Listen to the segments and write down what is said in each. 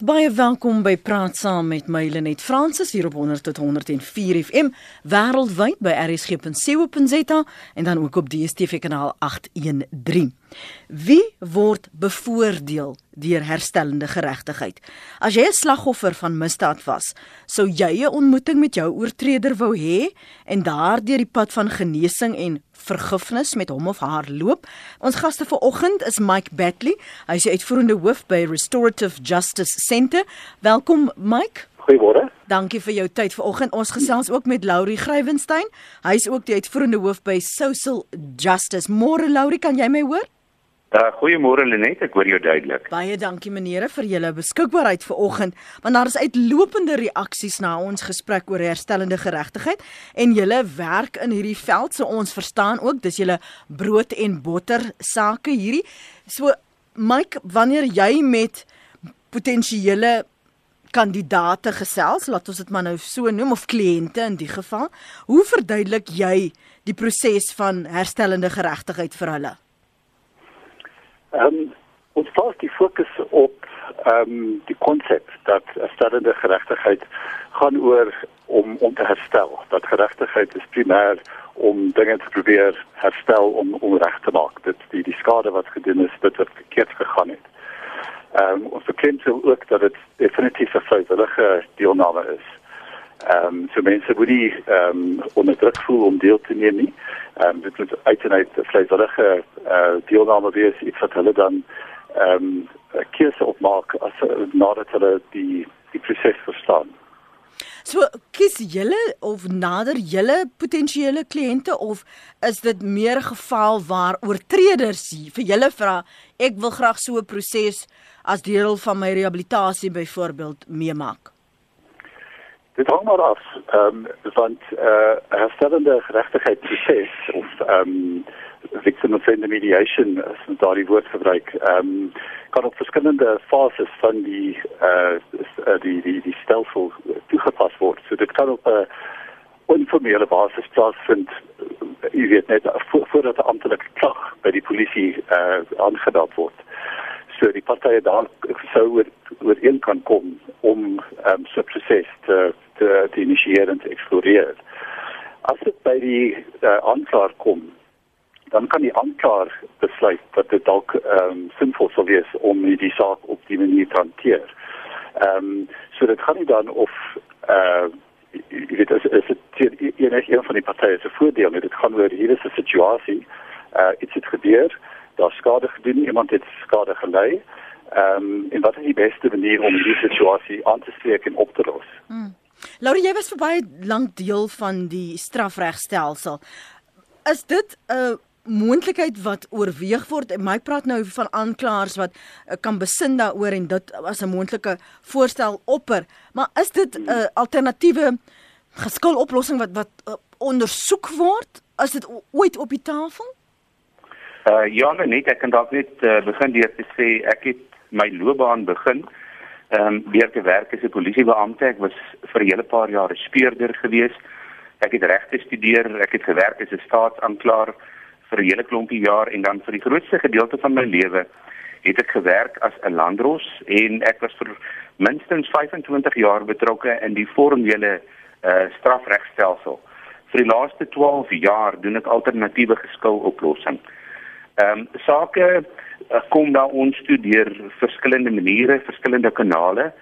Baie welkom by Praat Saam met my Lenet Fransis hier op 100 tot 104 FM wêreldwyd by rsg.co.za en dan ook op DStv kanaal 813. Wie word bevoordeel deur herstellende geregtigheid? As jy 'n slagoffer van misdaad was, sou jy 'n ontmoeting met jou oortreder wou hê en daardeur die pad van genesing en vergifnis met hom of haar loop. Ons gaste vanoggend is Mike Batley. Hy is uitvoerende hoof by Restorative Justice Centre. Welkom Mike. Goeiemôre. Dankie vir jou tyd vanoggend. Ons gesels ook met Laurie Grywenstein. Hy is ook die uitvoerende hoof by Social Justice. Môre Laurie, kan jy my hoor? Uh, Goeiemôre Lenet, ek hoor jou duidelik. Baie dankie meneere vir julle beskikbaarheid vanoggend, want daar is uitlopende reaksies na ons gesprek oor herstellende geregtigheid en julle werk in hierdie veld, so ons verstaan ook dis julle brood en botter sake hierdie. So Mike, wanneer jy met potensiële kandidate gesels, laat ons dit maar nou so noem of kliënte in die geval, hoe verduidelik jy die proses van herstellende geregtigheid vir hulle? Ehm um, ons plaas die fokus op ehm um, die konsep dat herstellende geregtigheid gaan oor om om te herstel. Dat geregtigheid is primêr om dinge te probeer herstel om om reg te maak. Dit die die skade wat gedoen is, dit wat verkeerd gegaan het. Ehm um, ons bekend sou ook dat dit definitief 'n vrywillige deelname is. Ehm um, so mense moet nie ehm um, onder druk voel om deel te neem nie. Ehm um, dit moet uit en uit vrywillige eh uh, deelname wees iets wat hulle dan ehm um, 'n keuse opmaak as nadat hulle die die proses verstaan. So kies julle of nader julle potensiële kliënte of is dit meer 'n geval waar oortreders vir julle vra ek wil graag so 'n proses as deel van my rehabilitasie byvoorbeeld meemaak? Dit hang maar af, ehm um, want eh uh, herstellende geregtigheidsproses of ehm um, victim offender mediation as ons daardie woord gebruik, ehm um, kan op verskillende fases van die eh uh, die die die stelsel toegepas word. So dit kan op 'n informele basis plaasvind, jy weet net voordat 'n amptelike klag by die polisie eh uh, aangedaan word so die partye daar sou oor oor een kan kom om ehm um, so proses te te, te initieer en te eksploreer. As dit by die uh, aanklaer kom, dan kan die aanklaer besluit dat dit dalk ehm um, sinvol sou wees om die saak op die manier te hanteer. Ehm um, so dit gaan nie dan of eh uh, weet as as dit enige een van die partye se voordeel dit gaan oor hierdie situasie. Eh uh, iets het gebeur daar skade gedoen, iemand het skade gelei. Ehm um, en wat is die beste manier om die situasie aan te spreek en op te los? Hmm. Laurie, jy was vir baie lank deel van die strafregstelsel. Is dit 'n moontlikheid wat oorweeg word? My praat nou van aanklaers wat uh, kan besin daaroor en dit as 'n moontlike voorstel opper. Maar is dit 'n uh, alternatiewe geskiloplossing wat wat uh, ondersoek word? Is dit ooit op die tafel? Uh ja, net ek kan dalk net uh, begin deur te sê ek het my loopbaan begin ehm um, deur te werk as 'n polisiebeampte. Ek was vir 'n hele paar jaar 'n speurder gewees. Ek het reg gestudeer, ek het gewerk as 'n staatsanklaer vir 'n hele klompie jaar en dan vir die grootste gedeelte van my lewe het ek gewerk as 'n landros en ek was vir minstens 25 jaar betrokke in die formele uh strafregstelsel. Vir die laaste 12 jaar doen ek alternatiewe geskiloplossings. Ehm um, sake uh, kom daar ons studeer verskillende maniere, verskillende kanale.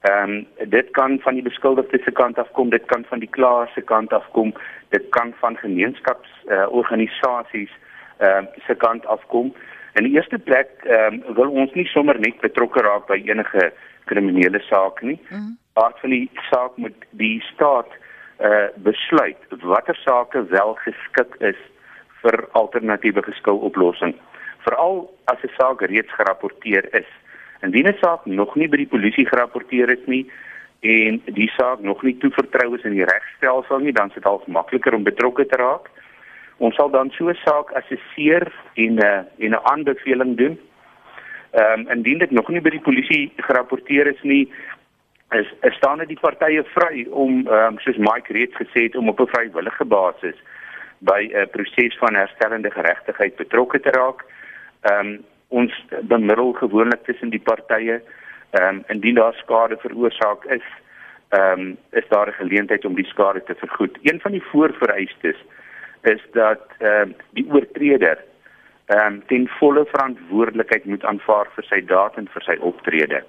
Ehm um, dit kan van die beskuldigde se kant af kom, dit kan van die klaer se kant af kom, dit kan van gemeenskaps uh, organisasies ehm uh, se kant af kom. In die eerste plek ehm um, wil ons nie sommer net betrokke raak by enige kriminele saak nie. Mm. Part van die saak moet die staat eh uh, besluit watter sake wel geskik is vir alternatiewe geskiloplossing. Veral as 'n saak reeds gerapporteer is. Indien 'n saak nog nie by die polisie gerapporteer is nie en die saak nog nie toevertrou is in die regstelsel nie, dan is dit al makliker om betrokke te raak. Ons sal dan so 'n saak assesseer en 'n uh, en 'n aanbeveling doen. Ehm um, indien dit nog nie by die polisie gerapporteer is nie, is, is staan dit die partye vry om ehm um, soos Mike reeds gesê het om op 'n vrywillige basis by 'n proses van herstellende geregtigheid betrokke te raak. Ehm um, ons bemiddel gewoonlik tussen die partye Ehm um, indien daar skade veroorsaak is, ehm um, is daar 'n geleentheid om die skade te vergoed. Een van die voorvereistes is dat ehm um, die oortreder ehm um, ten volle verantwoordelikheid moet aanvaar vir sy daad en vir sy optrede.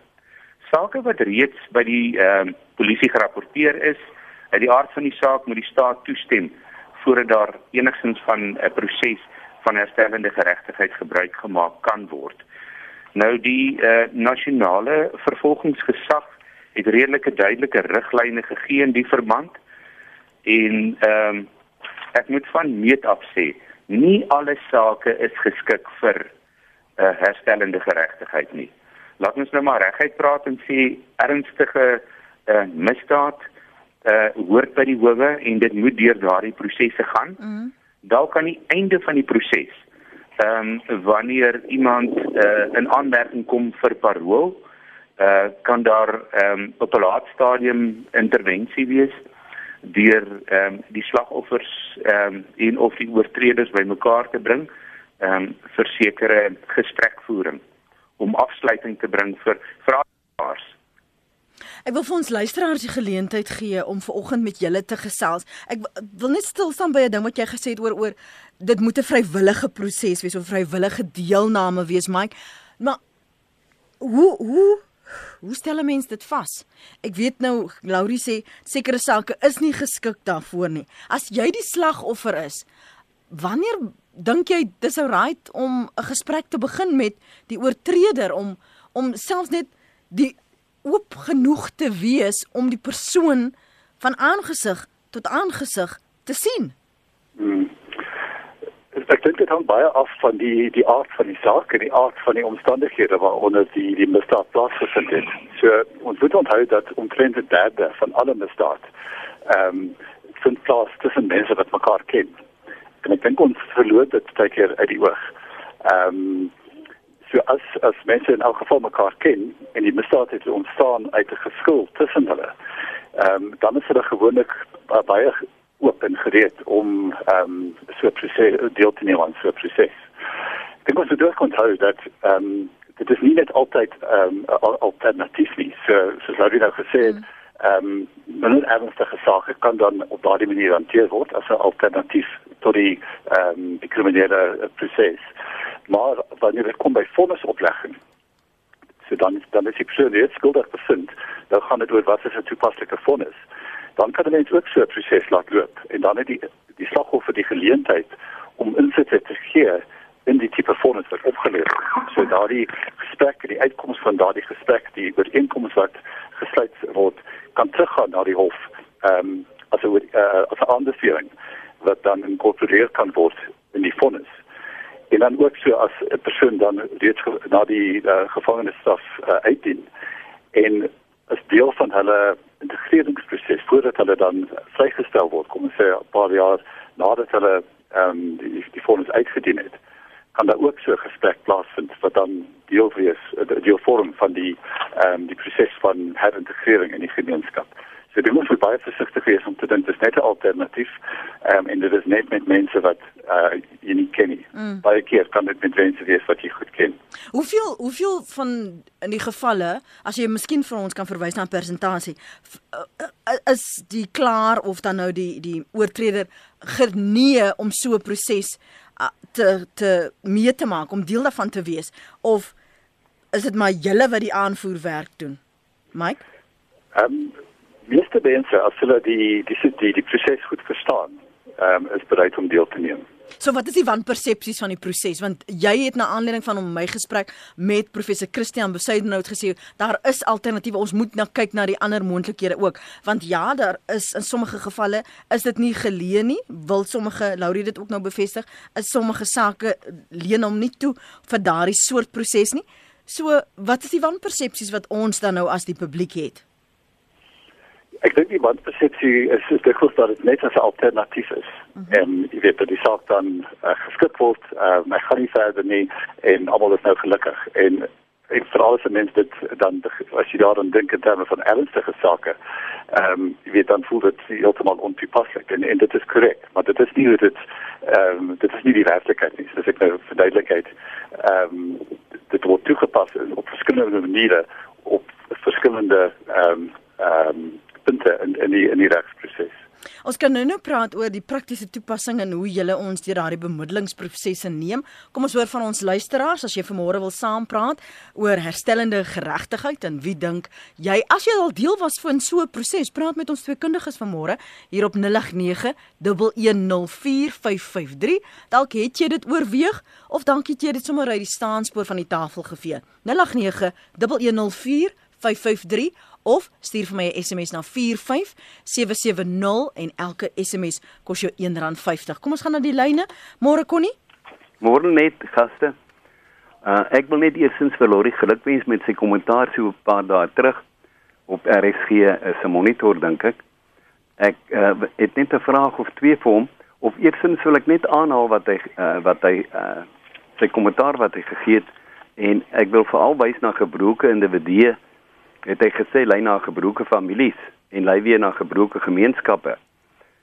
Sake wat reeds by die ehm um, polisie gerapporteer is, uit die aard van die saak moet die staat toestem voordat daar enigstens van 'n proses van herstellende geregtigheid gebruik gemaak kan word. Nou die uh, nasionale vervolgingsgesag het redelike duidelike riglyne gegee in die verband en ehm um, ek moet van meet af sê nie alle sake is geskik vir 'n uh, eh, herstellende geregtigheid nie. Laat ons nou maar reguit praat en sê ernstige uh, misdaad uh, hoort by die howe en dit moet deur daardie prosesse gaan. Mm. Dalk aan die einde van die proses ehm um, wanneer iemand uh, in aanmerking kom vir parol, uh, kan daar ehm um, op 'n laat stadium intervensie wees deur ehm um, die slagoffers ehm um, en of die oortreders bymekaar te bring ehm um, vir sekere gesprekvoering om afsluiting te bring vir vraers. Ek wil vir ons luisteraars die geleentheid gee om vanoggend met julle te gesels. Ek wil net stil staan by 'n ding wat jy gesê het oor oor dit moet 'n vrywillige proses wees of vrywillige deelname wees, Mike. Maar hoe hoe Hoe stel 'n mens dit vas? Ek weet nou Laurie sê sekere sake is nie geskik daarvoor nie. As jy die slagoffer is, wanneer dink jy dis ou right om 'n gesprek te begin met die oortreder om om selfs net die oop genoeg te wees om die persoon van aangesig tot aangesig te sien? Hmm ek dink dit hang baie af van die die aard van die saak en die aard van die omstandighede waaronder die die misdaad plaasgevind het. So ons moet onthou dat omtrent 'n derde van alle misdaad ehm um, vind plaas tussen mense wat mekaar ken. En ek dink ons verloor dit baie keer uit die oog. Ehm um, as as mense in elk geval mekaar ken en die misdaad het ontstaan uit 'n geskil tussen hulle. Ehm um, dan is hulle gewoonlik baie oop en gereed om ehm um, so proses deel te neem aan so proses. Ek dink ons moet ook onthou dat ehm um, dit is nie net altyd ehm um, alternatief nie. So soos jy nou gesê het, ehm um, men ernstige sake kan dan op daardie manier hanteer word as 'n alternatief tot die ehm um, die kriminele proses. Maar wanneer dit kom by vonnisoplegging so dan dan is die persoon net skuldig bevind, dan gaan dit oor wat is 'n toepaslike vonnis dan kan hulle net ook so 'n proses laat loop en dan het die die slagoffer die geleentheid om insit te gee in die tipe vonnis wat opgelewer word. So daardie gesprek, die uitkoms van daardie gesprek, die ooreenkoms wat gesluit word, kan teruggaan na die hof. Ehm um, as 'n uh, as 'n aanbeveling wat dan inkorporeer kan word in die vonnis. En dan ook so as 'n persoon dan reeds na die uh, gevangenisstraf uh, uitdien en as deel van hulle integreringsproses voordat hulle dan vrygestel word, kom ons sê 'n paar jaar nadat hulle ehm um, die die fondse uitgedien het, kan daar ook so 'n gesprek plaasvind wat dan deel wees deel vorm van die ehm um, die proses van herintegrering in die gemeenskap. So dit moet baie versigtig wees om te dink dis net 'n alternatief. Ehm um, en dit is net met mense wat uh jy nie ken nie. Mm. Baie keer kan dit met mense wees wat jy goed ken. Hoeveel hoeveel van in die gevalle as jy miskien vir ons kan verwys na 'n persentasie uh, uh, is die klaar of dan nou die die oortreder genee om so 'n proses te te mee te maak om deel daarvan te wees of is dit maar julle wat die aanvoerwerk doen? Mike? Ehm um, meeste mense as hulle die die die die proses goed verstaan, ehm um, is bereid om deel te neem. So wat is die wanpersepsies van die proses? Want jy het na aanleiding van my gesprek met professor Christian Besuidenhout gesê daar is alternatiewe. Ons moet nou kyk na die ander moontlikhede ook. Want ja, daar is in sommige gevalle is dit nie geleen nie. Wil sommige Laurie dit ook nou bevestig? Is sommige sake leen hom nie toe vir daardie soort proses nie. So wat is die wanpersepsies wat ons dan nou as die publiek het? Ek dink die wanpersepsie is is dikwels dat dit net as 'n alternatief is. Mm -hmm. En jy weet dat die saak dan uh, geskik word, uh, maar gaan nie verder nie en almal is nou gelukkig. En en veral as mense dit dan as jy daaraan dink in terme van ernstige sake, ehm um, jy weet dan voel dit heeltemal ontoepaslik en en dit is korrek, maar dit is nie hoe dit ehm um, dit is nie die werklikheid nie. Dis ek nou verduidelikheid. Ehm um, dit word toegepas op verskillende maniere op verskillende ehm um, ehm um, punte in in die in die regsproses. Ons kan nou nou praat oor die praktiese toepassing en hoe julle ons deur daardie bemiddelingsprosesse neem. Kom ons hoor van ons luisteraars as jy vanmôre wil saampraat oor herstellende geregtigheid en wie dink jy as jy al deel was van so 'n proses, praat met ons twee kundiges vanmôre hier op 089 1104553. Dalk het jy dit oorweeg of dalk het jy dit sommer uit die staanspoor van die tafel gevee. 089 1104553 of stuur vir my 'n SMS na 45770 en elke SMS kos jou R1.50. Kom ons gaan na die lyne. Môre Connie? Môre net gaste. Uh, ek wil net eersins vir Lori gelukwens met sy kommentaar so 'n paar dae terug op RSG 'n monitor dink ek. Ek uh, het net 'n vraag of twee vir hom of eersins wil ek net aanhaal wat hy uh, wat hy uh, sy kommentaar wat hy gegee het en ek wil veral wys na gebroke individue het hy gesê lei na gebroke families en lei weer na gebroke gemeenskappe.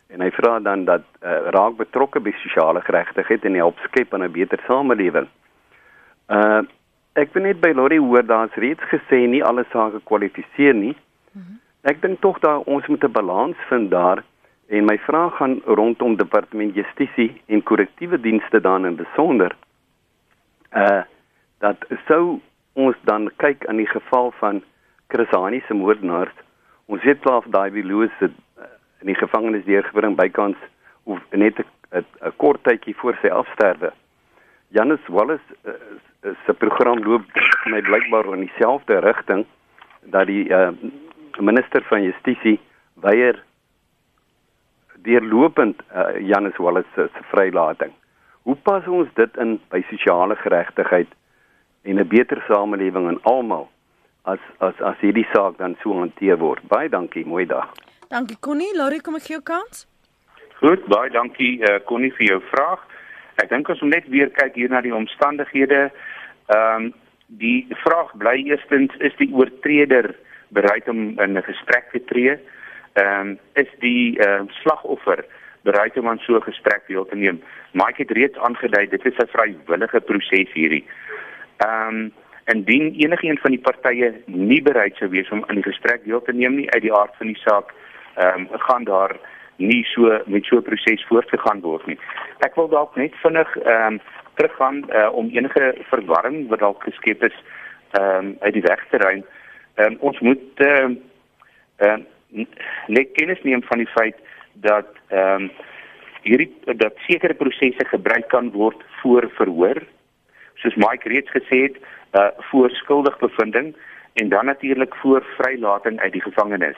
En hy vra dan dat uh, raak betrokke by sosiale geregtigheid en help skep 'n beter samelewing. Uh ek weet net by Lori hoor daar's reeds gesê nie alle sake kwalifiseer nie. Mhm. Ek dink tog daar ons moet 'n balans vind daar en my vraag gaan rondom departement justisie en korrektiewe dienste dan in besonder. Uh dat sou ons dan kyk aan die geval van Chrisani se moordenaars. Ons weet klaar daai uh, in die gevangenis deurgebring bykans of net 'n kort tydjie voor sy afsterwe. Janus Wallace uh, se program loop my blykbaar in dieselfde rigting dat die uh, minister van justisie weier deurlopend uh, Janus Wallace se vrylating. Hoe pas ons dit in by sosiale geregtigheid en 'n beter samelewing aan almal? As as as hierdie saak dan so hanteer word. Baie dankie, mooi dag. Dankie Connie, Laurie, kom ek gee jou kans. Goed, baie dankie uh, Connie vir jou vraag. Ek dink ons moet net weer kyk hier na die omstandighede. Ehm um, die vraag bly eerstens is die oortreder bereid om in 'n gesprek te tree? Ehm um, is die ehm uh, slagoffer bereid om aan so 'n gesprek deel te neem? Mike het reeds aangedui dit is 'n vrywillige proses hierdie. Ehm um, indien enigiemand van die partye nie bereid sou wees om aan die gesprek deel te neem nie uit die aard van die saak, ehm um, gaan daar nie so met so 'n proses voortgegaan word nie. Ek wil dalk net vinnig ehm um, teruggaan uh, om enige verwarring wat dalk geskep is ehm um, uit die weg te ruim. Ehm um, ons moet ehm uh, uh, net kennis neem van die feit dat ehm um, hierdie dat sekere prosesse gebruik kan word voor verhoor. Soos Mike reeds gesê het, uh voor skuldigbevinding en dan natuurlik voor vrylating uit die gevangenis.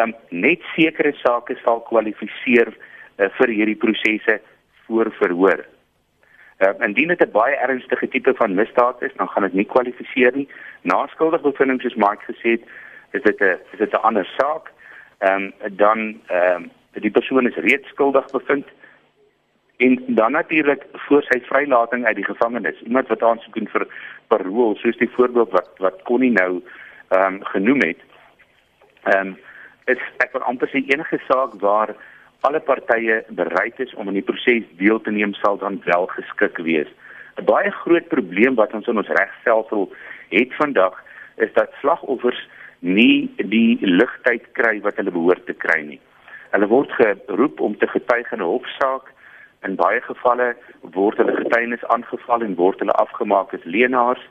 Um net sekere sake sal kwalifiseer uh, vir hierdie prosesse voor verhoor. Uh indien dit 'n baie ernstige tipe van misdaad is, dan gaan dit nie kwalifiseer nie. Na skuldigbevinding soos Mike gesê het, is dit 'n is dit 'n ander saak. Um dan ehm um, die persoon is reeds skuldig bevind en dan natuurlik voor sy vrylating uit die gevangenis. Iemand wat aansoek doen vir parol soos die voorbeeld wat wat Connie nou ehm um, genoem het ehm um, is ek wil amper sê enige saak waar alle partye bereid is om in die proses deel te neem sal dan wel geskik wees. 'n baie groot probleem wat ons in ons regstelsel het vandag is dat slagoffers nie die ligtyd kry wat hulle behoort te kry nie. Hulle word geroep om te getuig in 'n hofsaak In baie gevalle word hulle getuienis aangeval en word hulle afgemaak as leenaars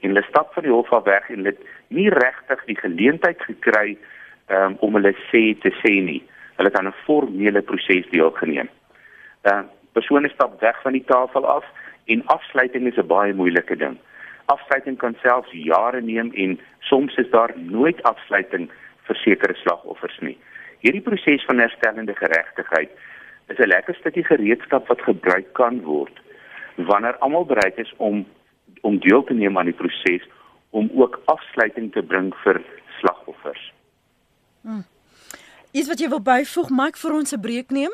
en hulle stap van die hof af weg en het nie regtig die geleentheid gekry um, om hulle sê te sê nie. Hulle het aan 'n formele proses deelgeneem. Uh persone stap weg van die tafel af en afsluiting is 'n baie moeilike ding. Afsluiting kan selfs jare neem en soms is daar nooit afsluiting vir sekere slagoffers nie. Hierdie proses van herstellende geregtigheid is 'n lekker stukkie gereedskap wat gebruik kan word wanneer almal bereid is om om deel te neem aan die proses om ook afsluiting te bring vir slagoffers. Hmm. Is wat jy wil byvoeg, Mike, vir ons 'n breek neem?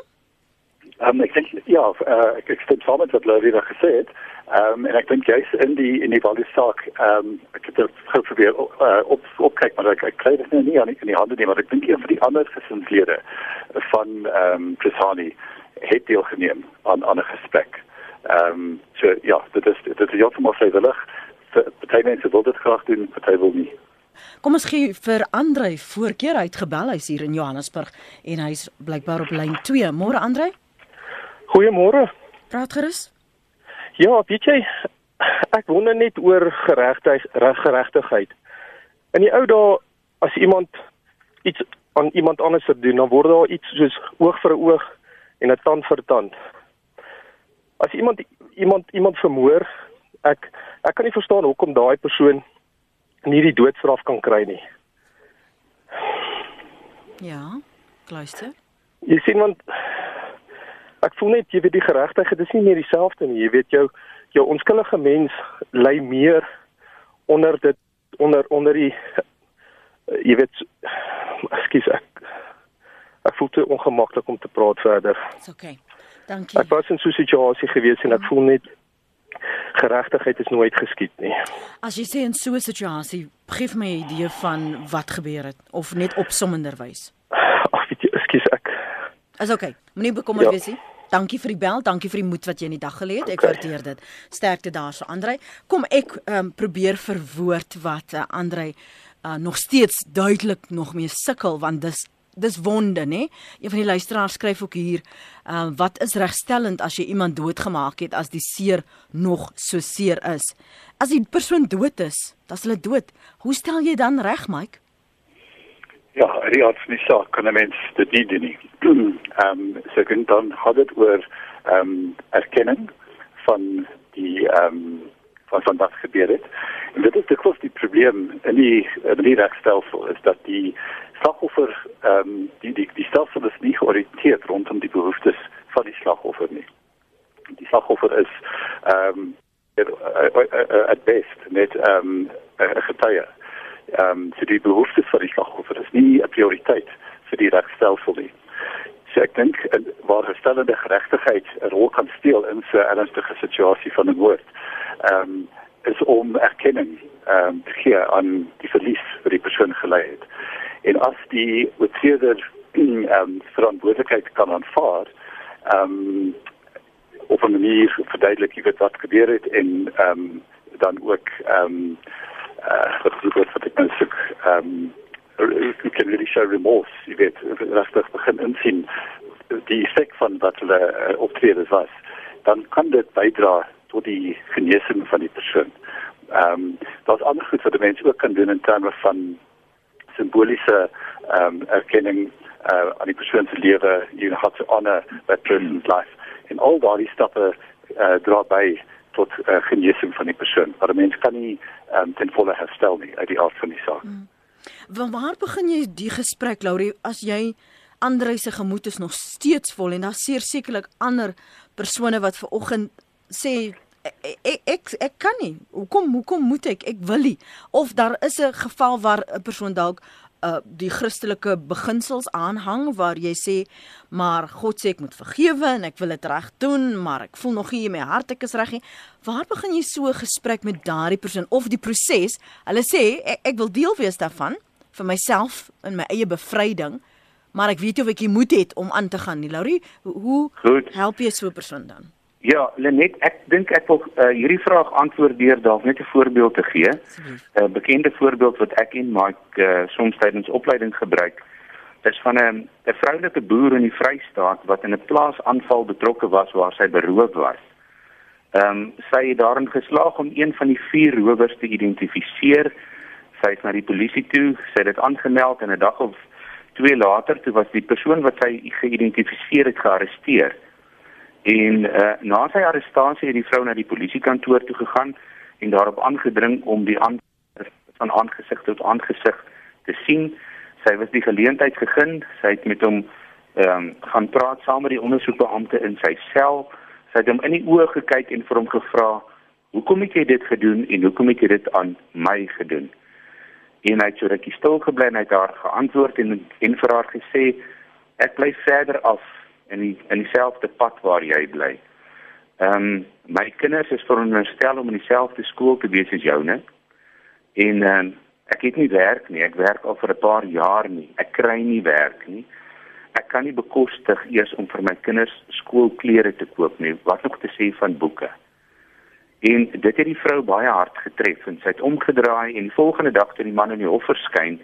Um, ek dink ja, uh, ek ek stem saam met wat Louwie daar gesê het. Ehm um, en ek dink jy's in die in die valie saak ehm um, ek het dit probeer uh, op op kyk maar ek, ek kry dit nou nie aan in die hande nie, maar ek dink een van die ander gesinslede van ehm um, Chrisani het deelgeneem aan aan 'n gesprek. Ehm um, so ja, dit is dit is heeltemal vrywillig. Party mense wil dit graag doen, party wil nie. Kom ons gee vir Andre voorkeur hy het gebel hy's hier in Johannesburg en hy's blykbaar op lyn 2. Môre Andre? Goeiemôre. Praat gerus. Ja, weet jy, ek wonder net oor geregtigheid, reggeregtigheid. In die ou dae as iemand iets aan iemand anders verdoen, dan word daar iets soos oog vir oog en 'n tand vir tand. As iemand iemand iemand vermoor, ek ek kan nie verstaan hoekom daai persoon nie die doodstraf kan kry nie. Ja, luister. Jy sien want ek voel net jy weet die geregtigheid is nie meer dieselfde nie. Jy weet jou jou onskuldige mens ly meer onder dit onder onder die jy weet ekskuus ek ek voel te ongemaklik om te praat verder. Dis okay. Dankie. Ek was in so 'n situasie gewees en ek voel net geregtigheid is nooit geskied nie. As jy sê in so 'n situasie, gee my 'n idee van wat gebeur het of net opsommenderwys. Ag, weet jy. Is okay. Moenie bekommerd Ja. wees nie. Dankie vir die bel, dankie vir die moed wat jy in die dag gelê het. Ek Okay. waardeer dit. Sterkte daarso, Andrei. Kom ek um, probeer verwoord wat uh, Andrei uh, nog steeds duidelik nog mee sukkel want dis dis wonde, nê? Een van die luisteraars skryf ook hier, uh, wat is regstellend as jy iemand doodgemaak het as die seer nog so seer is? As die persoon dood is, dan is hulle dood. Hoe stel jy dan reg, Mike? Ja, die aard van die saak kan 'n mens dit nie doen nie. Ehm um, so kan dan gaan dit oor ehm um, erkenning van die ehm um, van van wat gebeur het. En dit is dikwels die probleem in die in die regstelsel is dat die slagoffer ehm um, die die die stelsel is nie georiënteerd rondom die behoeftes van die slagoffer nie. Die slagoffer is ehm um, at best net ehm um, getuie ehm um, so die behoeftes van die slagoffer is nie 'n prioriteit vir die regstelsel nie. So ek dink eh, waar herstellende geregtigheid 'n rol kan speel in so 'n ernstige situasie van 'n moord, ehm um, is om erkenning ehm um, te gee aan die verlies wat die persoon gely het. En as die oortreder ehm um, verantwoordelikheid kan aanvaar, ehm um, op 'n manier verduidelik jy wat gebeur het en ehm um, dan ook ehm um, uh, wat die woord wat ek nou soek ehm um, you can really show remorse jy weet regtig begin insien die effek van wat hulle uh, optredes was dan kan dit bydra tot die genesing van die persoon. Ehm um, daar's ander goed wat 'n mens ook kan doen in terme van simboliese ehm um, erkenning uh, aan die persoon se lewe, you have to honor that person's life. En al daardie stappe uh, dra by tot uh, genesing van die persoon. Maar 'n mens kan nie um, ten volle herstel nie uit die aard van die saak. Mm. Van waar begin jy die gesprek, Laurie, as jy Andre se gemoed is nog steeds vol en daar sekerlik ander persone wat ver oggend sê ek, ek ek ek kan nie. Hoekom hoekom moet ek? Ek wil nie. Of daar is 'n geval waar 'n persoon dalk uh die Christelike beginsels aanhang waar jy sê maar God sê ek moet vergewe en ek wil dit reg doen maar ek voel nog nie in my hart ek is reg nie. Waar begin jy so 'n gesprek met daardie persoon of die proses? Hulle sê ek, ek wil deel wees daarvan vir myself in my eie bevryding maar ek weet nie of ek die moed het om aan te gaan nie. Laurie hoe Goed. help jy so 'n persoon dan Ja, Lenet, ek dink ek wil uh, hierdie vraag antwoord deur dalk net 'n voorbeeld te gee. 'n Bekende voorbeeld wat ek en Mike uh, soms tydens opleiding gebruik, is van 'n 'n vroulike boer in die Vrystaat wat in 'n plaasaanval betrokke was waar sy beroof was. Ehm um, sy het daarin geslaag om een van die vier rowers te identifiseer. Sy is na die polisie toe, sy het dit aangemeld en 'n dag of twee later toe was die persoon wat sy geïdentifiseer het gearresteer. En uh, na sy arrestasie het die vrou na die polisiekantoor toe gegaan en daarop aangedring om die aan van aangesig tot aangesig te sien. Sy was die geleentheid gegee. Sy het met hom ehm um, gaan praat saam met die ondersoekbeampte in sy sel. Sy het hom in die oë gekyk en vir hom gevra: "Hoekom het jy dit gedoen en hoekom het jy dit aan my gedoen?" En hy het so rukkie stil gebly en hy het haar geantwoord en en vir haar gesê: "Ek bly verder af in die in dieselfde pad waar jy bly. Ehm um, my kinders is veronderstel om in dieselfde skool te wees as joune. En ehm um, ek het nie werk nie. Ek werk al vir 'n paar jaar nie. Ek kry nie werk nie. Ek kan nie bekostig eers om vir my kinders skoolklere te koop nie, wat nog te sê van boeke. En dit het die vrou baie hard getref en sy het omgedraai en die volgende dag toe die man in die hof verskyn,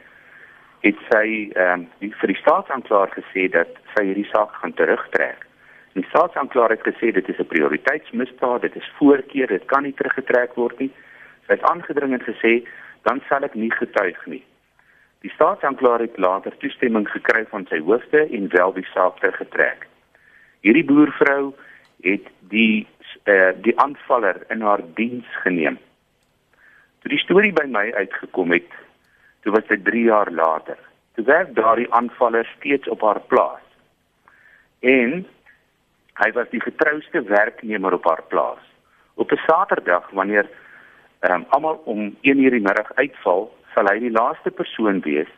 het sy ehm um, vir die staatsanklaer gesê dat sy hierdie saak gaan terugtrek. Die staatsanklaer het gesê dit is 'n prioriteitsmisdaad, dit is voorkeur, dit kan nie teruggetrek word nie. Sy het aangedring en gesê dan sal ek nie getuig nie. Die staatsanklaer het later toestemming gekry van sy hoofde en wel die saak teruggetrek. Hierdie boervrou het die uh, die aanvaller in haar diens geneem. Toe die storie by my uitgekom het, toe was dit 3 jaar later. Toe werk daardie aanvaller steeds op haar plaas. En hy was die getrouste werknemer op haar plaas. Op 'n Saterdag wanneer ehm um, almal om 1:00 in die middag uitval, sal hy die laaste persoon wees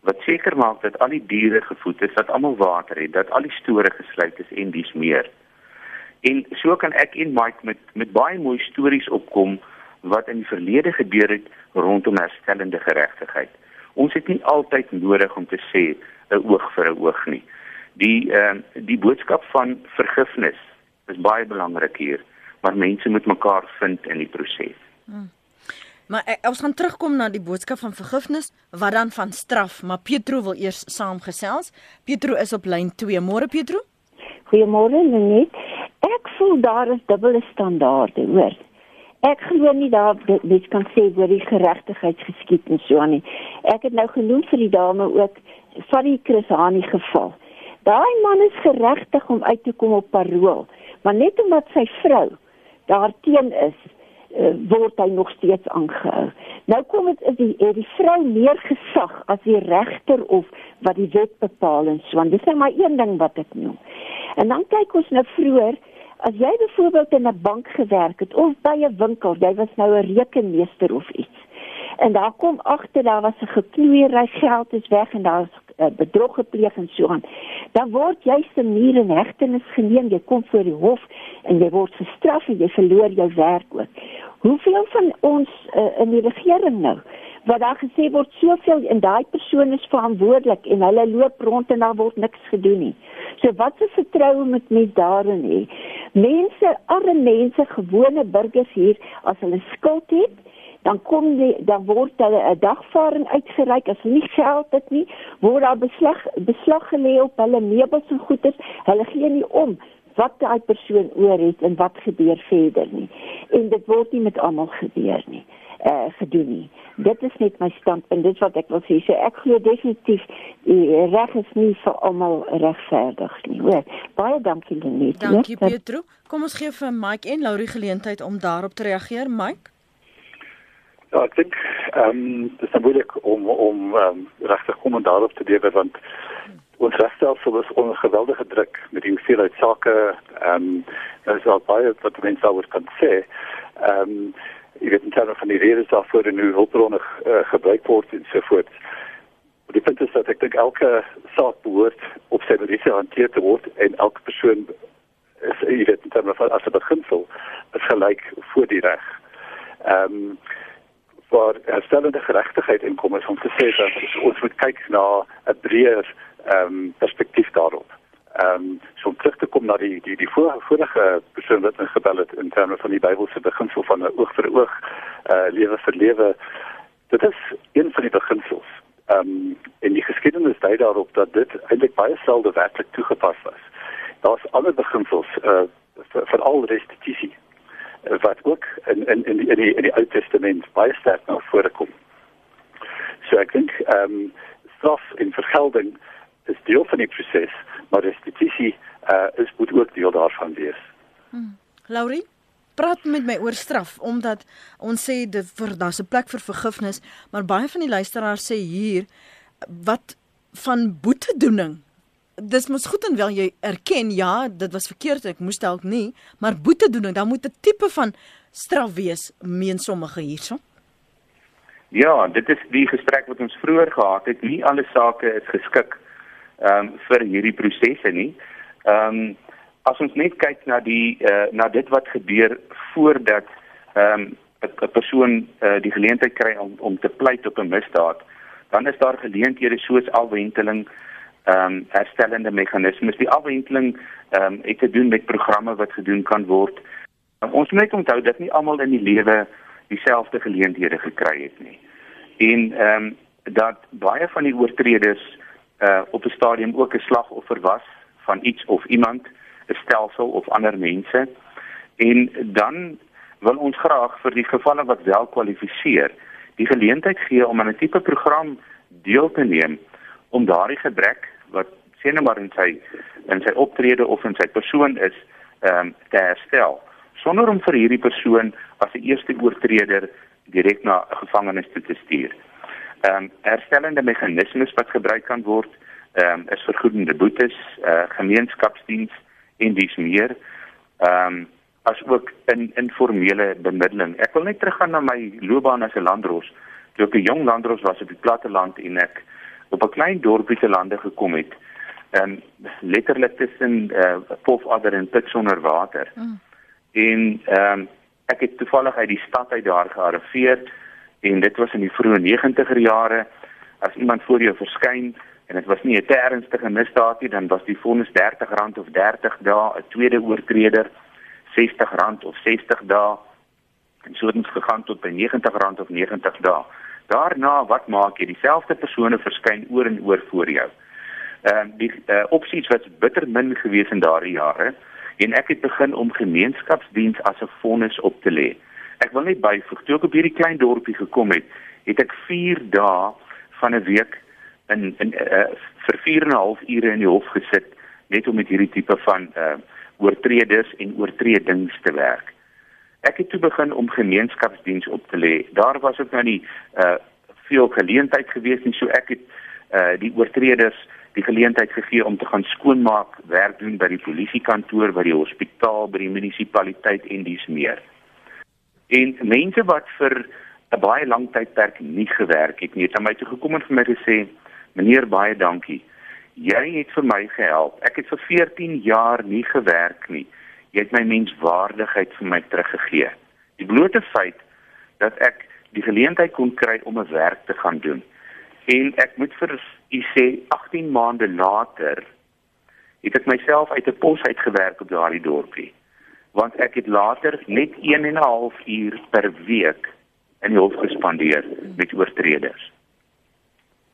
wat seker maak dat al die diere gevoed is, dat almal water het, dat al die store gesluit is en dis meer. En so kan ek en Mike met met baie mooi stories opkom wat in die verlede gebeur het rondom herstellende geregtigheid. Ons het nie altyd nodig om te sê 'n oog vir 'n oog nie. Die ehm uh, die boodskap van vergifnis is baie belangrik hier, maar mense moet mekaar vind in die proses. Hmm. Maar ek, ons gaan terugkom na die boodskap van vergifnis, wat dan van straf, maar Pietro wil eers saamgesels. Pietro is op lyn 2. Môre Pietro? Goeiemôre Lenet ek voel daar is dubbele standaarde, hoor. Ek glo nie daar mens kan sê oor die geregtigheid geskied en so aan nie. Ek het nou genoem vir die dame ook van die Chris Hani geval. Daai man is geregtig om uit te kom op parol, maar net omdat sy vrou daarteen is, uh, word hy nog steeds aangehou. Nou kom dit is die die vrou meer gesag as die regter of wat die wet bepaal en so. Dis net maar een ding wat ek noem. En dan kyk ons nou vroeër As jy byvoorbeeld in 'n bank gewerk het of by 'n winkel, jy was nou 'n rekenmeester of iets. En daar kom agter daar was 'n geknoeiery geld is weg en daar's uh, bedrog gepleeg en so aan. Dan word jy se muur en hegtenis geneem, jy kom voor die hof en jy word gestraf en jy verloor jou werk ook. Hoeveel van ons uh, in die regering nou wat daar gesê word soveel en daai persoon is verantwoordelik en hulle loop rond en daar word niks gedoen nie. So wat se vertroue moet mens daarin hê? Mense, arme mense, gewone burgers hier as hulle skuld het, dan kom die dan word hulle 'n dagvaarding uitgereik as nie geld het nie, word daar beslag beslag gelê op hulle meubels en goeder. Hulle gee nie om wat daai persoon oor het en wat gebeur verder nie. En dit word nie met almal gebeur nie uh, gedoen nie. Dit is net my standpunt, dit wat ek wil sê. So ek glo definitief die reg is nie vir almal regverdig nie. Hoor. Baie dankie Lenet. Dankie Pietro. Kom ons gee vir Mike en Laurie geleentheid om daarop te reageer, Mike. Ja, ek dink ehm um, dis moeilik om om um, regtig kommentaar op te gee want ons regstelsel is onder geweldige druk met die hoeveelheid sake ehm um, daar is al baie wat mense oor kan sê. Ehm um, jy weet in terme van die redes daarvoor en hoe hulpbronne uh, gebruik word en so voort. Maar die punt is dat ek dink elke saak behoort op sy manier hanteer te word en elke persoon is jy weet in terme van as 'n beginsel is gelyk voor die reg. Ehm um, vir herstellende geregtigheid en kom ons om te sê dat ons moet kyk na 'n breër ehm um, perspektief daarop. Ehm um, so om terug te kom na die die die vorige persoon wat ingebel het in terme van die Bybelse beginsel van 'n oog vir oog uh lewe vir lewe dit is een van die beginsels. Ehm um, in die geskiedenis dui daarop dat dit eintlik baie selde werklik toegepas was. Daar's ander beginsels uh vir al restituisie uh, wat ook in in in die in die, in die Ou Testament baie sterk na vore kom so ek dink ehm um, straf en vergelding is deel van die proses, maar restituisie uh, is moet ook deel daarvan wees. Hmm. Laurie, praat met my oor straf omdat ons sê dit vir daar's 'n plek vir vergifnis, maar baie van die luisteraars sê hier wat van boetedoening. Dis mos goed en wel jy erken ja, dit was verkeerd, ek moes dalk nie, maar boetedoening, dan moet 'n tipe van straf wees, meen sommige hierso. Ja, dit is die gesprek wat ons vroeër gehad het. Nie alle sake is geskik ehm um, vir hierdie prosesse nie. Ehm um, as ons net kyk na die uh, na dit wat gebeur voordat ehm um, 'n persoon uh, die geleentheid kry om om te pleit op 'n misdaad, dan is daar geleenthede soos afwenteling ehm um, herstellende meganismes. Die afwenteling ehm um, het te doen met programme wat gedoen kan word Ons moet net onthou dat nie almal in die lewe dieselfde geleenthede gekry het nie. En ehm um, dat baie van die oortreders uh op 'n stadium ook 'n slagoffer was van iets of iemand, 'n stelsel of ander mense. En dan wil ons graag vir die gevalle wat wel kwalifiseer, die geleentheid gee om aan 'n tipe program deel te neem om daardie gebrek wat sien nou maar in sy in sy optrede of in sy persoon is, ehm um, te herstel sonder om vir hierdie persoon as 'n eerste oortreder direk na gevangenis toe te stuur. Ehm um, herstellende meganismes wat gebruik kan word, ehm um, is vergoedende boetes, eh uh, gemeenskapsdiens en dis meer. Ehm um, as ook in informele bemiddeling. Ek wil net teruggaan na my loopbaan as 'n landros. Toe ek 'n jong landros was op die platte land en ek op 'n klein dorpie te lande gekom het, ehm um, letterlik tussen eh uh, Pofadder en Pits onder water. Mm. En ehm um, ek het toevallig uit die stad uit daar gearriveer en dit was in die vroeë 90er jare as iemand voor jou verskyn en dit was nie 'n ernstige misdaad nie dan was die vonnis R30 of 30 dae 'n tweede oortreder R60 of 60 dae en so het ons gegaan tot by R90 of 90 dae daarna wat maak jy dieselfde persone verskyn oor en oor voor jou ehm uh, die uh, opsies was bitter min gewees in daardie jare en ek het begin om gemeenskapsdiens as 'n vonnis op te lê. Ek wil net byvoeg, toe ek op hierdie klein dorpie gekom het, het ek 4 dae van 'n week in in uh, vir 4 en 'n half ure in die hof gesit net om met hierdie tipe van uh oortreders en oortredings te werk. Ek het toe begin om gemeenskapsdiens op te lê. Daar was ook nou nie uh veel geleentheid gewees nie, so ek het uh die oortreders die geleentheid gegee om te gaan skoonmaak, werk doen by die polisiekantoor, by die hospitaal, by die munisipaliteit en dies meer. En mense wat vir 'n baie lang tydperk nie gewerk het nie, het aan my toe gekom en vir my gesê, "Meneer, baie dankie. Jy het vir my gehelp. Ek het vir 14 jaar nie gewerk nie. Jy het my menswaardigheid vir my teruggegee. Die blote feit dat ek die geleentheid kon kry om 'n werk te gaan doen." En ek moet vir u sê 18 maande later het ek myself uit 'n pos uitgewerk op daardie dorpie. Want ek het later net 1 en 'n half uur per week in die hof gespandeer met oortreders.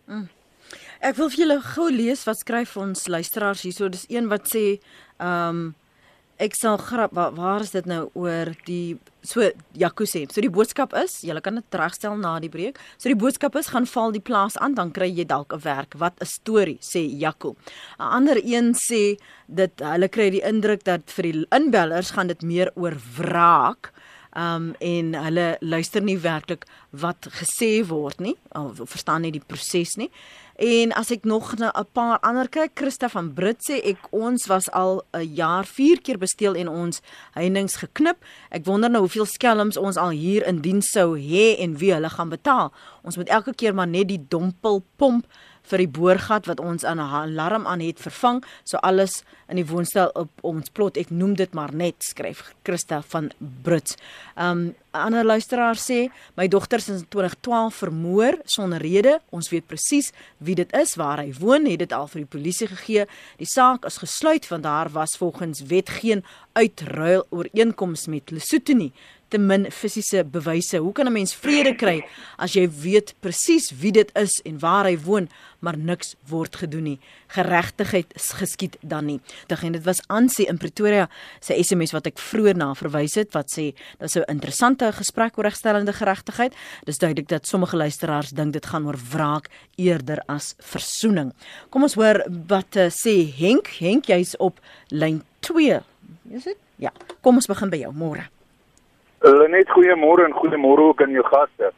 Mm. Ek wil vir julle gou lees wat skryf ons luisteraars hierso. Dis een wat sê, ehm um, ek sal grap waar, waar is dit nou oor die so sê. So die boodskap is, jy kan dit regstel na die breek. So die boodskap is gaan val die plaas aan dan kry jy dalk 'n werk. Wat 'n storie sê Jaco. 'n Ander een sê dit hulle kry die indruk dat vir die inbellers gaan dit meer oor wraak um en hulle luister nie werklik wat gesê word nie of verstaan nie die proses nie. En as ek nog 'n paar ander kyk, Christa van Brits sê ek ons was al 'n jaar 4 keer besteel en ons heininge geknip. Ek wonder nou hoeveel skelms ons al hier in diens sou hê en wie hulle gaan betaal. Ons moet elke keer maar net die dompel pomp vir die boorgat wat ons aan 'n alarm aan het vervang, so alles in die woonstel op ons plot. Ek noem dit maar net skryf Christa van Brits. Um 'n ander luisteraar sê my dogter is in 2012 vermoor sonder rede. Ons weet presies wie dit is, waar hy woon, het dit al vir die polisie gegee. Die saak is gesluit want daar was volgens wet geen uitruil ooreenkoms met Lesotho nie te min fisiese bewyse. Hoe kan 'n mens vrede kry as jy weet presies wie dit is en waar hy woon, maar niks word gedoen nie? Geregtigheid geskied dan nie. Dit en dit was aansie in Pretoria se SMS wat ek vroeër na verwys het wat sê dat so 'n interessante gesprek oor regstellende geregtigheid. Dis duidelik dat sommige luisteraars dink dit gaan oor wraak eerder as versoening. Kom ons hoor wat uh, sê Henk. Henk, jy's op lyn 2. Is dit? Ja. Kom ons begin by jou môre. Hulle net goeiemôre en goeiemôre ook aan jou gaste.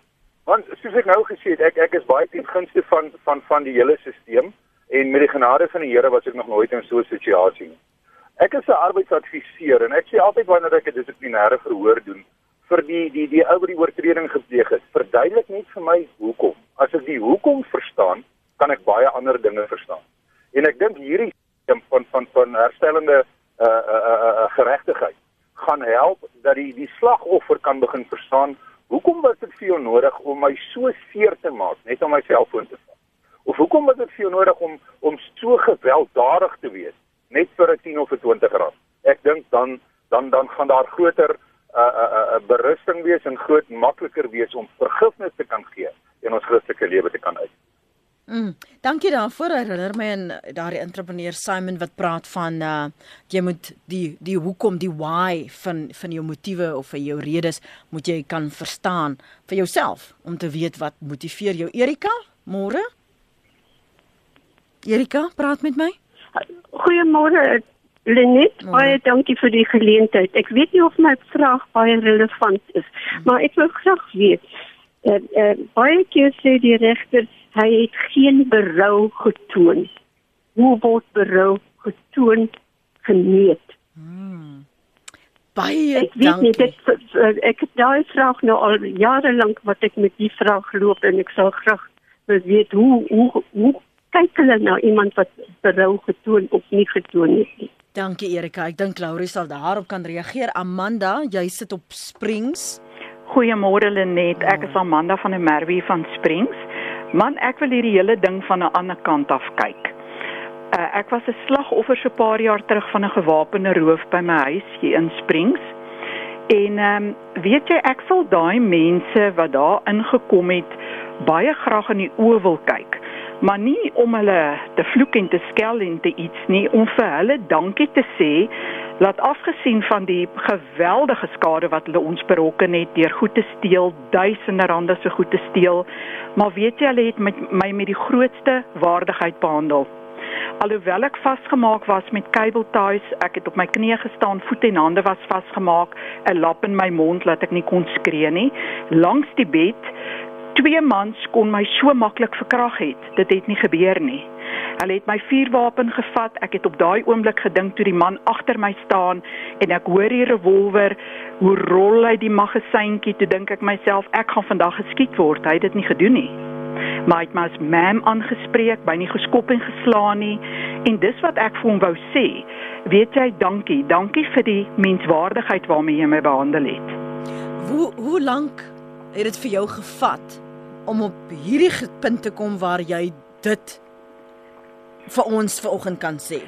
Want soos ek nou gesê het, ek ek is baie ten gunste van van van die hele stelsel en met die genade van die Here was ek nog nooit in so 'n situasie nie. Ek is 'n arbeidsadviseur en ek sê altyd wanneer ek 'n dissiplinêre verhoor doen vir die die die ou wat die oortreding gepleeg het, verduidelik net vir my hoekom. As ek die hoekom verstaan, kan ek baie ander dinge verstaan. En ek dink hierdie van van van herstellende uh uh uh, uh geregtigheid gaan help dat die die slagoffer kan begin verstaan hoekom was dit vir jou nodig om my so seer te maak net om my selfoon te vat of hoekom was dit vir jou nodig om om so gewelddadig te wees net vir 'n 10 of 'n 20 rand ek dink dan dan dan gaan daar groter 'n uh, 'n uh, uh, berusting wees en groot makliker wees om vergifnis te kan gee in ons Christelike lewe te kan uit. Mm, dankie daarvoor. Herinner my aan daardie entrepreneur Simon wat praat van uh jy moet die die hoekom, die why van van jou motiewe of vir jou redes moet jy kan verstaan vir jouself om te weet wat motiveer jou. Erika, môre? Erika, praat met my. Goeiemôre Lenet, baie dankie vir die geleentheid. Ek weet nie of my vraag baie relevant is, maar ek wil graag weet. Uh, uh, baie keer sê die regters hy het geen berou getoon. Hoe word berou getoon geneet? Hmm. Baie ek weet nie dit ek het daai vraag nou al jare lank wat ek met die vraag loop en ek sal graag wil weet hoe hoe hoe kyk hulle na iemand wat berou getoon of nie getoon het nie. Dankie Erika. Ek dink Laurie sal daarop kan reageer. Amanda, jy sit op Springs. Goeiemôre Lenet. Ek is Amanda van die Merwe van Springs. Man, ek wil hierdie hele ding van 'n ander kant af kyk. Uh, ek was 'n slagoffer so 'n paar jaar terug van 'n gewapende roof by my huis hier in Springs. En ehm um, weet jy ek sal daai mense wat daar ingekom het baie graag in die oë wil kyk. Maar nie om hulle te vloek en te skel en te iets nie, om vir hulle dankie te sê laat afgesien van die geweldige skade wat hulle ons berokken het deur goed te steel, duisende rande se goed te steel, maar weet jy hulle het met my met die grootste waardigheid behandel. Alhoewel ek vasgemaak was met cable ties, ek het op my knieë gestaan, voete en hande was vasgemaak, 'n lap in my mond laat ek nie kon skree nie, langs die bed twee mans kon my so maklik verkrag het. Dit het nie gebeur nie. Hulle het my vuurwapen gevat. Ek het op daai oomblik gedink toe die man agter my staan en ek hoor die revolver hoe rol hy die magasyntjie. Toe dink ek myself ek gaan vandag geskiet word. Hy het dit nie gedoen nie. Maar hy het my as ma'am aangespreek, by nie geskop en geslaan nie. En dis wat ek vir hom wou sê. Weet jy, dankie. Dankie vir die menswaardigheid waarmee jy my behandel het. Hoe hoe lank het dit vir jou gevat om op hierdie punt te kom waar jy dit vir ons vanoggend kan sê?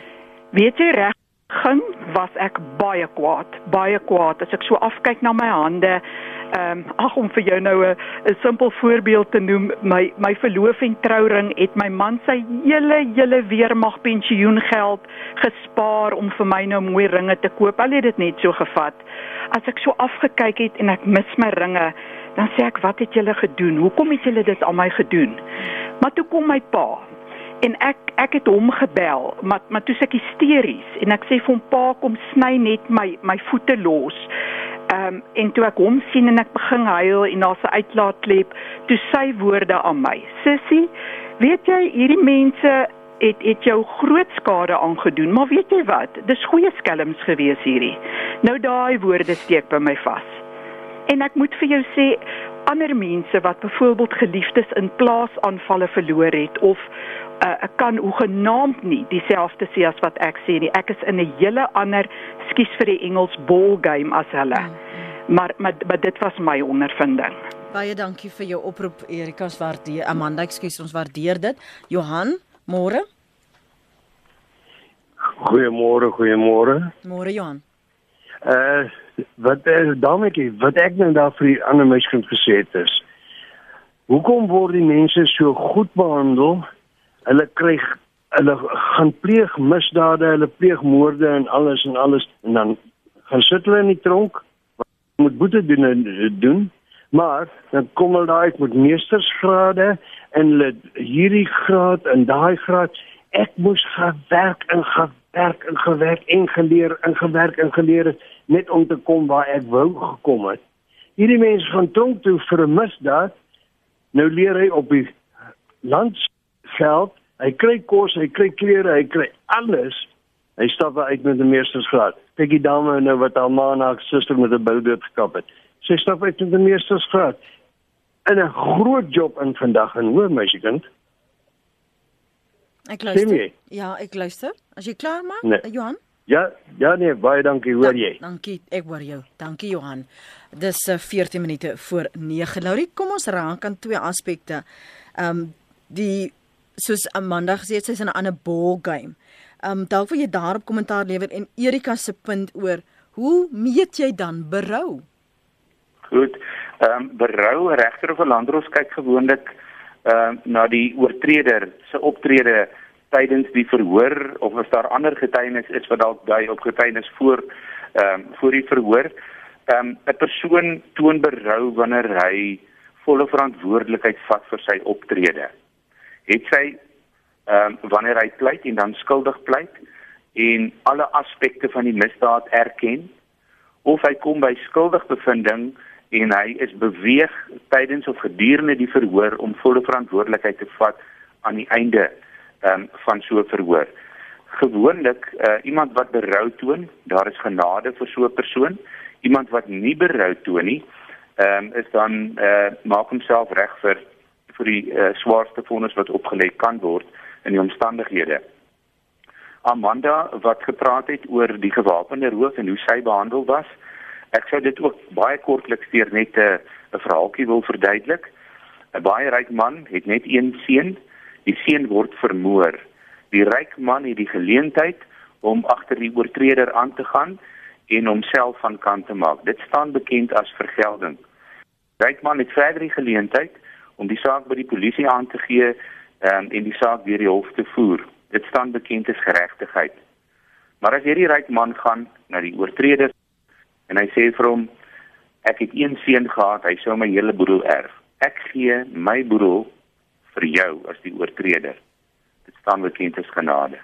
Weet jy reg, begin was ek baie kwaad, baie kwaad as ek so afkyk na my hande. Ehm um, ag om vir jou nou 'n simpel voorbeeld te noem, my my verloof en trouring het my man sy hele hele weermag pensioengeld gespaar om vir my nou mooi ringe te koop. Al het dit net so gevat. As ek so afgekyk het en ek mis my ringe, dan sê ek, "Wat het julle gedoen? Hoekom het julle dit aan my gedoen?" Maar toe kom my pa en ek ek het hom gebel maar maar toe ek hysteries en ek sê vir hom pa kom sny net my my voete los. Ehm um, en toe ek hom sien en ek begin huil en daar se uitlaatklep toe sy woorde aan my. Sissie, weet jy hierdie mense het het jou groot skade aangedoen, maar weet jy wat? Dis goeie skelms gewees hierdie. Nou daai woorde steek by my vas. En ek moet vir jou sê ander mense wat byvoorbeeld geliefdes in plaasaanvalle verloor het of uh, ek kan hoegenaamd nie dieselfde sê as wat ek sê nie. Ek is in 'n hele ander skuis vir die Engels ball game as hulle. Mm, mm. Maar, maar maar dit was my ondervinding. Baie dankie vir jou oproep Erika se waardeer. Amanda, ekskuus, ons waardeer dit. Johan, môre. Goeiemôre, goeiemôre. Môre Johan. Uh wat uh, daarmee wat ek nou daar vir die ander meisie gesê het is. Hoekom word die mense so goed behandel? Hulle kry hulle gaan pleeg misdade, hulle pleeg moorde en alles en alles. En dan gaan sit hulle in die tronk moet boete doen en doen. Maar dan kom hulle daar uit met meestersgrade en hulle hierdie graad en daai graad. Ek moes gewerk en gewerk en gewerk en geleer en gewerk en geleer net om te kom waar ek wou gekom het. Hierdie mense gaan tronk toe vir 'n misdaad. Nou leer hy op die land geld. Hy kry kos, hy kry klere, hy kry alles. Hy stap uit met 'n meestersgraad. Kyk die dame nou wat haar ma en haar suster met 'n boudoop gekap het. Sy stap uit met 'n meestersgraad. In 'n groot job in vandag en hoor meisiekind. Ek luister. Ja, ek luister. As jy klaar maak, nee. Johan? Ja, ja nee, baie dankie, hoor jy. Da, dankie, ek hoor jou. Dankie Johan. Dis 14 eh, minute voor 9. Laurie, kom ons raak aan twee aspekte. Ehm um, die soos Amanda gesê het, sy's in 'n ander ball game. Um dalk wil jy daarop kommentaar lewer en Erika se punt oor hoe meet jy dan berou? Goed. Ehm um, berou regter of 'n landdros kyk gewoonlik ehm uh, na die oortreder se optrede tydens die verhoor of as daar ander getuienis is wat dalk dui op getuienis voor ehm um, voor die verhoor. Ehm um, 'n persoon toon berou wanneer hy volle verantwoordelikheid vat vir sy optrede. Het sy ehm um, wanneer hy pleit en dan skuldig pleit en alle aspekte van die misdaad erken of hy kom by skuldigbevindings en hy is beweeg tydens of gedurende die verhoor om volle verantwoordelikheid te vat aan die einde um, van so 'n verhoor. Gewoonlik uh, iemand wat berou toon, daar is genade vir so 'n persoon. Iemand wat nie berou toon nie, ehm um, is dan uh, maak homself reg vir vir die uh, swaarste vonnis wat opgelê kan word in die omstandighede. Amanda wat gepraat het oor die gewapende roof en hoe sy behandel was, Ek sou dit ook baie kortliks deur net 'n 'n verhaaltjie wil verduidelik. 'n Baie ryk man het net een seun. Die seun word vermoor. Die ryk man het die geleentheid om agter die oortreder aan te gaan en homself van kant te maak. Dit staan bekend as vergelding. Ryk man het verder die geleentheid om die saak by die polisie aan te gee um, en die saak weer die hof te voer. Dit staan bekend as geregtigheid. Maar as hierdie ryk man gaan na die oortreder en hy sê vir hom ek het een seun gehad, hy sou my hele boedel erf. Ek gee my boedel vir jou as die oortreder. Dit staan bekend as genade.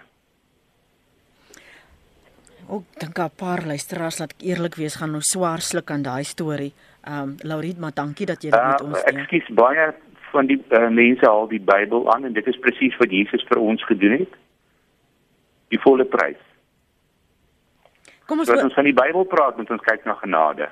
Ook dink 'n paar luisteraars laat ek eerlik wees gaan nou swaar sluk aan daai storie. Ehm um, Laurit, maar dankie dat jy dit met uh, ons deel. Ek skiet baie van die uh, mense al die Bybel aan en dit is presies wat Jesus vir ons gedoen het. Die volle prys. Kom ons ons van die Bybel praat, moet ons kyk na genade.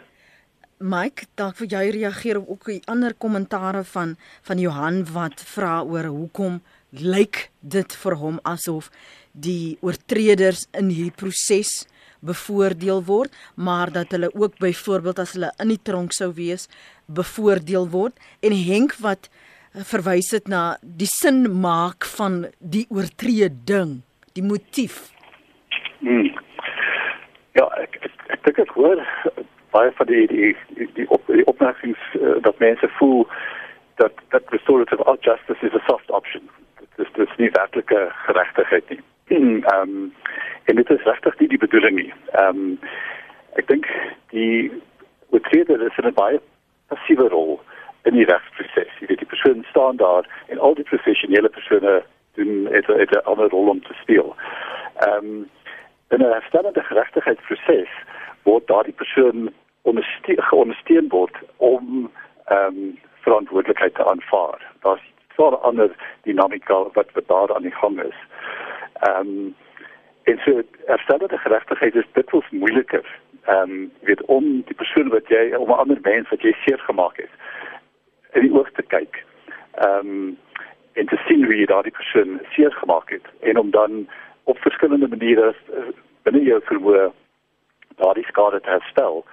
Mike, dalk vir jou reageer op ook die ander kommentare van van Johan wat vra oor hoekom lyk dit vir hom asof die oortreders in hierdie proses bevoordeel word, maar dat hulle ook byvoorbeeld as hulle in die tronk sou wees, bevoordeel word en Henk wat verwys het na die sin maak van die oortreding, die motief. Hmm. Ja, ek ek, ek dink ek hoor baie van die die die, die, op, die opmerkings uh, dat mense voel dat dat restorative justice is a soft option. Dit is dis nie werklike geregtigheid nie. Ehm um, en dit is regtig nie die bedoeling nie. Ehm um, ek dink die oortreder is in 'n baie passiewe rol in die regsproses. Jy weet die persoon staan daar en al die professionele persone doen het 'n ander rol om te speel. Ehm um, in 'n herstellende geregtigheidsproses word daardie persoon ondersteun word om ehm um, verantwoordelikheid te aanvaar. Daar's so 'n ander dinamika wat wat daar aan die gang is. Ehm um, en so herstellende geregtigheid is dikwels moeiliker. Ehm um, weet om die persoon wat jy om 'n ander mens wat jy seer gemaak het in die oog te kyk. Ehm um, en te sien hoe jy daardie persoon seer gemaak het en om dan op verskillende maniere eh, binne jou vermoë daardie skade te herstel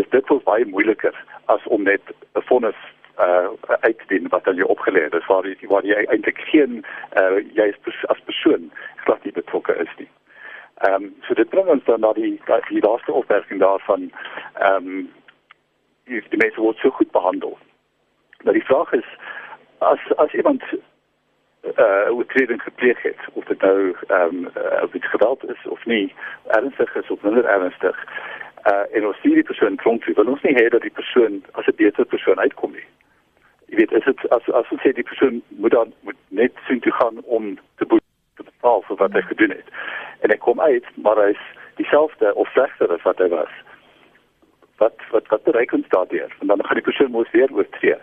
is dit wel baie moeiliker as om net 'n vonnis uh uit te dien wat dan jy opgelê. Dis waar jy waar jy eintlik geen uh jy is as persoon glad nie betrokke is nie. Ehm um, so dit bring ons dan na die die laaste opmerking daarvan. Ehm um, die, die mense word so goed behandel. Maar die vraag is as as iemand uh oortreding gepleeg het of dit nou ehm um, uh, of dit geweld is of nie ernstig is of minder ernstig uh en ons sien die persoon tronk wil ons nie hê dat die persoon as 'n beter persoon uitkom nie. Jy weet is dit as as ons sê die persoon moet dan moet net sien toe gaan om te te betaal vir wat hy gedoen het en hy kom uit maar hy is dieselfde of slegter as wat hy was wat wat wat bereik ons daardeur en dan gaan die persoon mos weer oortree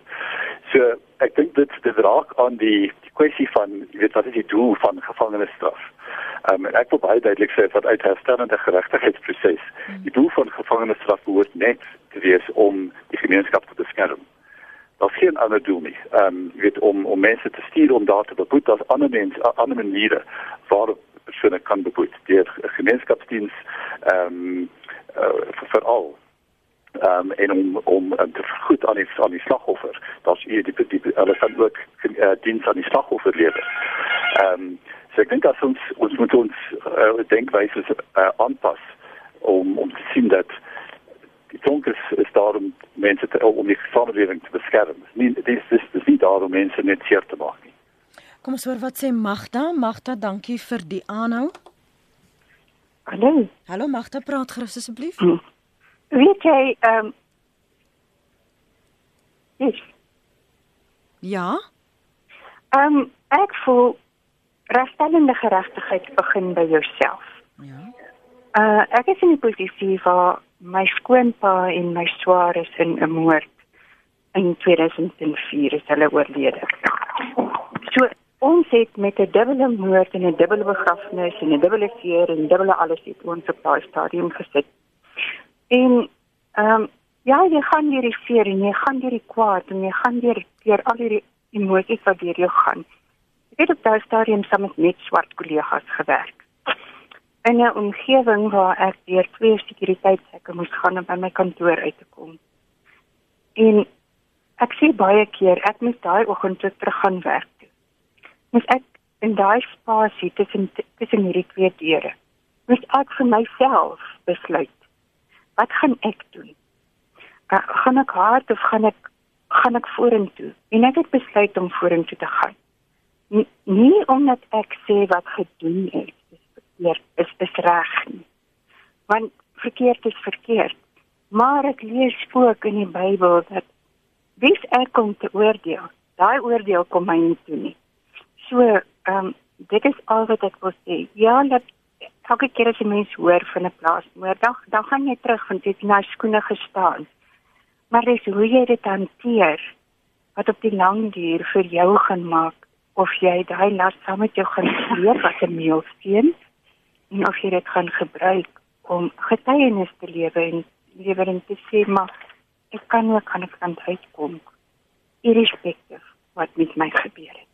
so ek dink dit dit raak aan die, die kwessie van weet wat is die doel van gevangenisstraf. Ehm um, ek wil baie duidelik sê wat uit herstellende geregtigheidsproses mm. die doel van gevangenisstraf behoort net te wees om die gemeenskap te beskerm. Daar's geen ander doel nie. Ehm um, jy weet om om mense te stuur om daar te beboet as ander mense ander maniere waar persone kan beboet deur gemeenskapsdiens ehm um, uh, vir al um, en om om um, te vergoed aan die aan die slagoffer. Daar's hier die die hulle kan ook uh, diens aan die slagoffer lewer. Ehm um, so ek dink dat ons ons moet ons uh, denkwyse uh, aanpas om om te sien dat die tronk is is daar om mense te om die samelewing te beskerm. Nie dis dis dis nie daar om mense net seer te maak nie. Kom ons hoor wat sê Magda. Magda, dankie vir die aanhou. Hallo. Hallo Magda, praat gerus asseblief. Hm. Weet jy, ehm um, Yes. Ja. Ehm um, ek voel regstellende geregtigheid begin by jouself. Ja. Uh ek is in die posisie waar my skoonpa en my swaar is in 'n moord in 2004 is hulle oorlede. So ons het met 'n dubbele moord en 'n dubbele begrafnis en 'n dubbele keer en dubbele alles het ons op daai stadium gesit. En ehm um, ja, jy gaan deur die seer en jy gaan deur die kwaad en jy gaan deur deur al die emosies wat deur jou gaan. Ek het op daai stadium saam met net swart kollegas gewerk. In 'n omgewing waar ek deur twee sekuriteitsheke moes gaan om by my kantoor uit te kom. En ek sê baie keer ek moet daai oggend terug gaan werk Moes ek in daai spasie tussen tussen hierdie twee deure. Moes ek vir myself besluit. Wat gaan ek doen? Uh, gaan ek hard of gaan ek gaan ek vorentoe? En ek het besluit om vorentoe te gaan. N nie omdat ek sê wat gedoen is is verkeerd, is is reg nie. Want verkeerd is verkeerd. Maar ek lees ook in die Bybel dat wie's ek om te oordeel? Daai oordeel kom my nie toe nie. So, ehm um, dit is al wat ek wil sê. Ja, dat elke keer as jy mens hoor van 'n plaasmoord, dan dan gaan jy terug want jy het daai skoene gestaan. Maar dis hoe jy dit hanteer wat op die lang duur vir jou gaan maak of jy daai las saam met jou gaan sleep as 'n meelsteen en of jy dit gaan gebruik om getuienis te lewe en lewer en te sê maar ek kan ook aan 'n kant uitkom irrespectief wat met my gebeur het.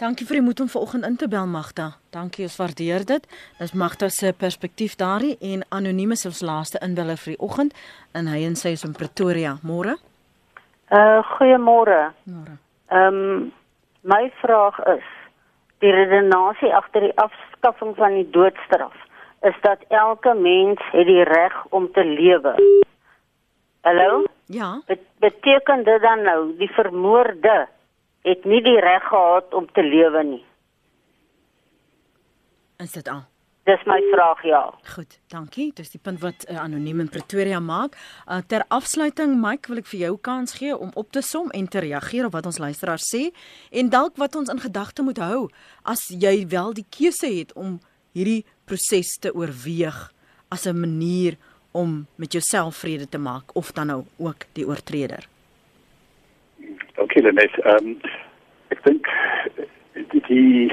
Dankie vir die moed om vanoggend in te bel Magda. Dankie, ons waardeer dit. Dis Magda se perspektief daarin en anoniem is ons laaste inbeller vir die oggend en hy en sy is in Pretoria. Môre? Uh goeiemôre. Môre. Ehm um, my vraag is die redenasie agter die afskaffing van die doodstraf is dat elke mens het die reg om te lewe. Hallo? Ja. Bet beteken dit dan nou die vermoorde het nie die reg gehad om te lewe nie. Is dit al? Dis my vraag ja. Goed, dankie. Dis die punt wat uh, anoniem in Pretoria maak. Uh, ter afsluiting Mike, wil ek vir jou kans gee om op te som en te reageer op wat ons luisteraars sê en dalk wat ons in gedagte moet hou as jy wel die keuse het om hierdie proses te oorweeg as 'n manier om met jouself vrede te maak of dan nou ook die oortreder. Dankie Lenet. Ehm um, ek dink die die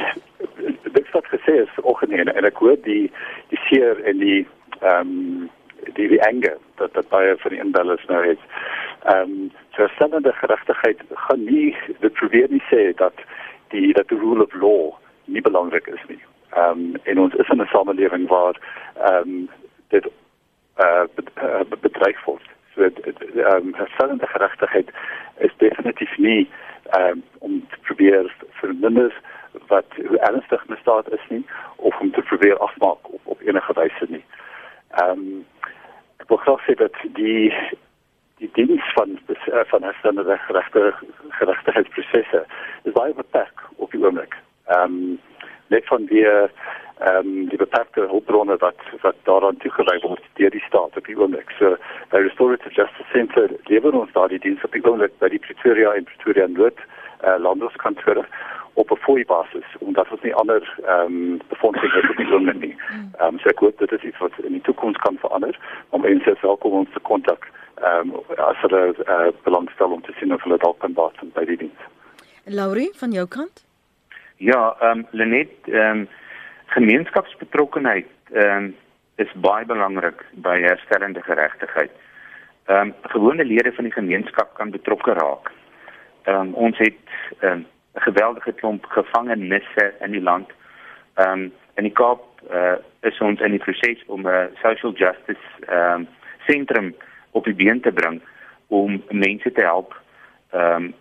dit wat gesê is vanoggend en, ek hoor die die seer en die ehm um, die die anger dat dat baie van die inbellers nou het. Ehm um, so sendende geregtigheid gaan nie dit probeer nie sê dat die dat die rule of law nie belangrik is nie. Ehm um, en ons is in 'n samelewing waar ehm um, dit uh, bedreig word. So ehm um, herstellende geregtigheid is definitief nie um, om te probeer verminder wat hoe ernstig misdaad is nie of om te probeer afmaak op op enige wyse nie. Ehm um, ek wil graag sê dat die die diens van van herstellende geregtigheidsprosesse is baie beperk op die oomblik. Ehm um, net van die ehm um, die beperkte hulpbronne wat wat daaraan toegewy word deur die staat op die oomblik. So by Restorative Justice Center lewer ons daardie diens op die oomblik by die Pretoria en Pretoria Noord uh, landskantore op 'n fooi basis omdat ons nie ander ehm um, befondsing het op die oomblik nie. Ehm um, so ek hoop dit is iets wat in die toekoms kan verander om mense welkom ons te kontak ehm um, as hulle uh, belangstel om te sien of hulle dalk kan baat by die diens. Laurie van jou kant? Ja, ehm um, Lenet, ehm um, gemeenskapsbetrokkenheid ehm um, is baie belangrik by herstellende geregtigheid. Ehm um, gewone lede van die gemeenskap kan betrokke raak. Ehm um, ons het ehm, 'n um, geweldige klomp gevangenisse in die land. Ehm um, in die Kaap uh, is ons in die proses om 'n social justice ehm um, sentrum op die been te bring om mense te help ehm um,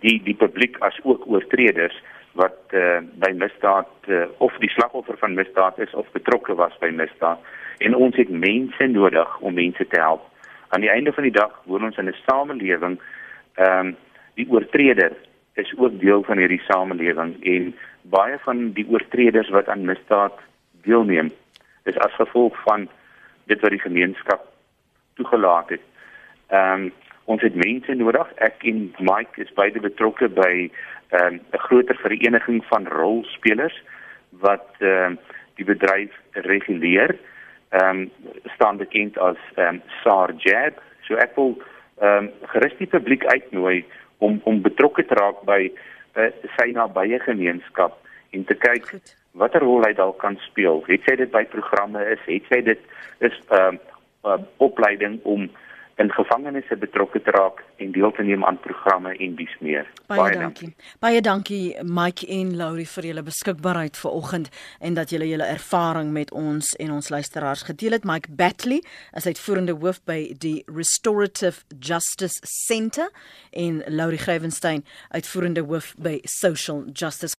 die die publiek as ook oortreders wat uh, by misdaad uh, of die slagoffer van misdaad is of betrokke was by misdaad en ons het mense nodig om mense te help. Aan die einde van die dag woon ons in 'n samelewing ehm um, die oortreder is ook deel van hierdie samelewing en baie van die oortreders wat aan misdaad deelneem is as gevolg van dit wat die gemeenskap toegelaat het. Ehm um, ons het mense nodig. Ek en Mike is beide betrokke by ehm, 'n um, groter vereniging van rolspelers wat ehm um, die bedryf reguleer. Ehm um, staan bekend as ehm um, SARJAB. So ek wil ehm um, gerus die publiek uitnooi om om betrokke te raak by uh, sy nabye gemeenskap en te kyk watter rol hy dalk kan speel. Het sy dit by programme is, het sy dit is ehm uh, uh, opleiding om in gevangenisse betrokke te raak en deel te neem aan programme en dis meer. Baie, Baie dankie. dankie. Baie dankie Mike en Laurie vir julle beskikbaarheid vanoggend en dat julle julle ervaring met ons en ons luisteraars gedeel het. Mike Batley is uitvoerende hoof by die Restorative Justice Centre en Laurie Grevenstein uitvoerende hoof by Social Justice